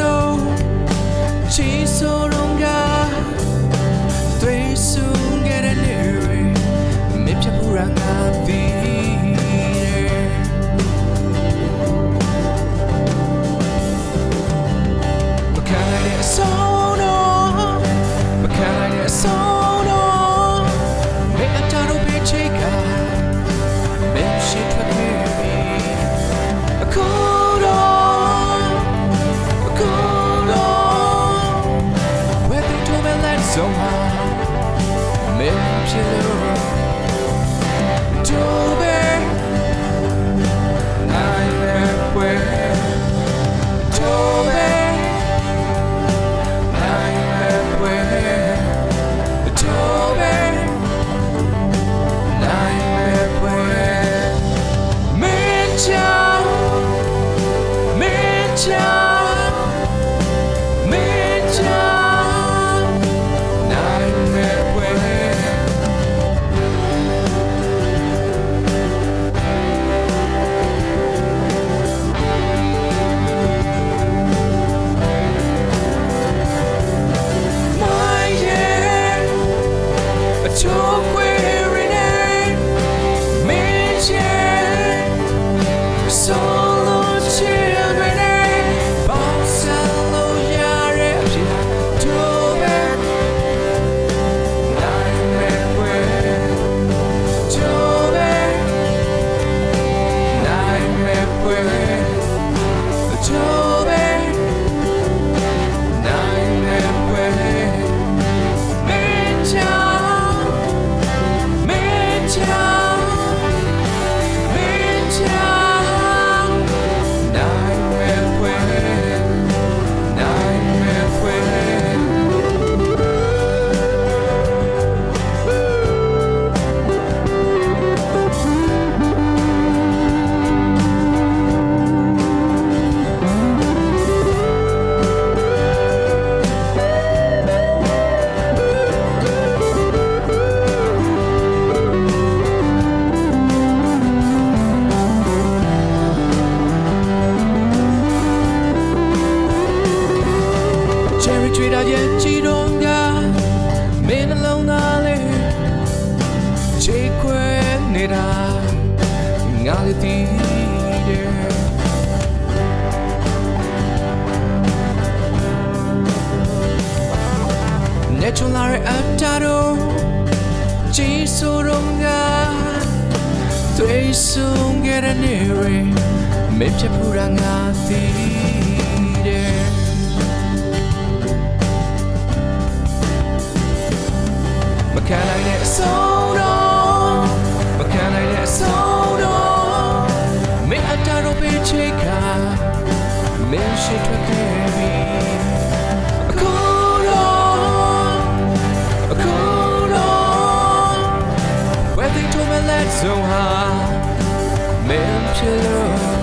တော့ချီဆိုတော့ကတွေးဆူခဲ့တဲ့နေတွေမဖြစ်ဘူးရငါသိမခံနိုင်တဲ့အဆုံးတော့မခံနိုင်တဲ့အ 就会 Cherry tree တာရဲ့ကြည်တော်ကမင်းနှလုံးသားလေးချေခွဲနေတာငါလည်းသိတယ်နေချုံလာတဲ့အတားတော့ကြည်ဆိုတော့ငါသွေးဆုံးခဲ့တဲ့နေတွေမဖြစ်ဘူးရငါသိတ တော့မလဲဆုံးဟာမင်းဖြစ်လို့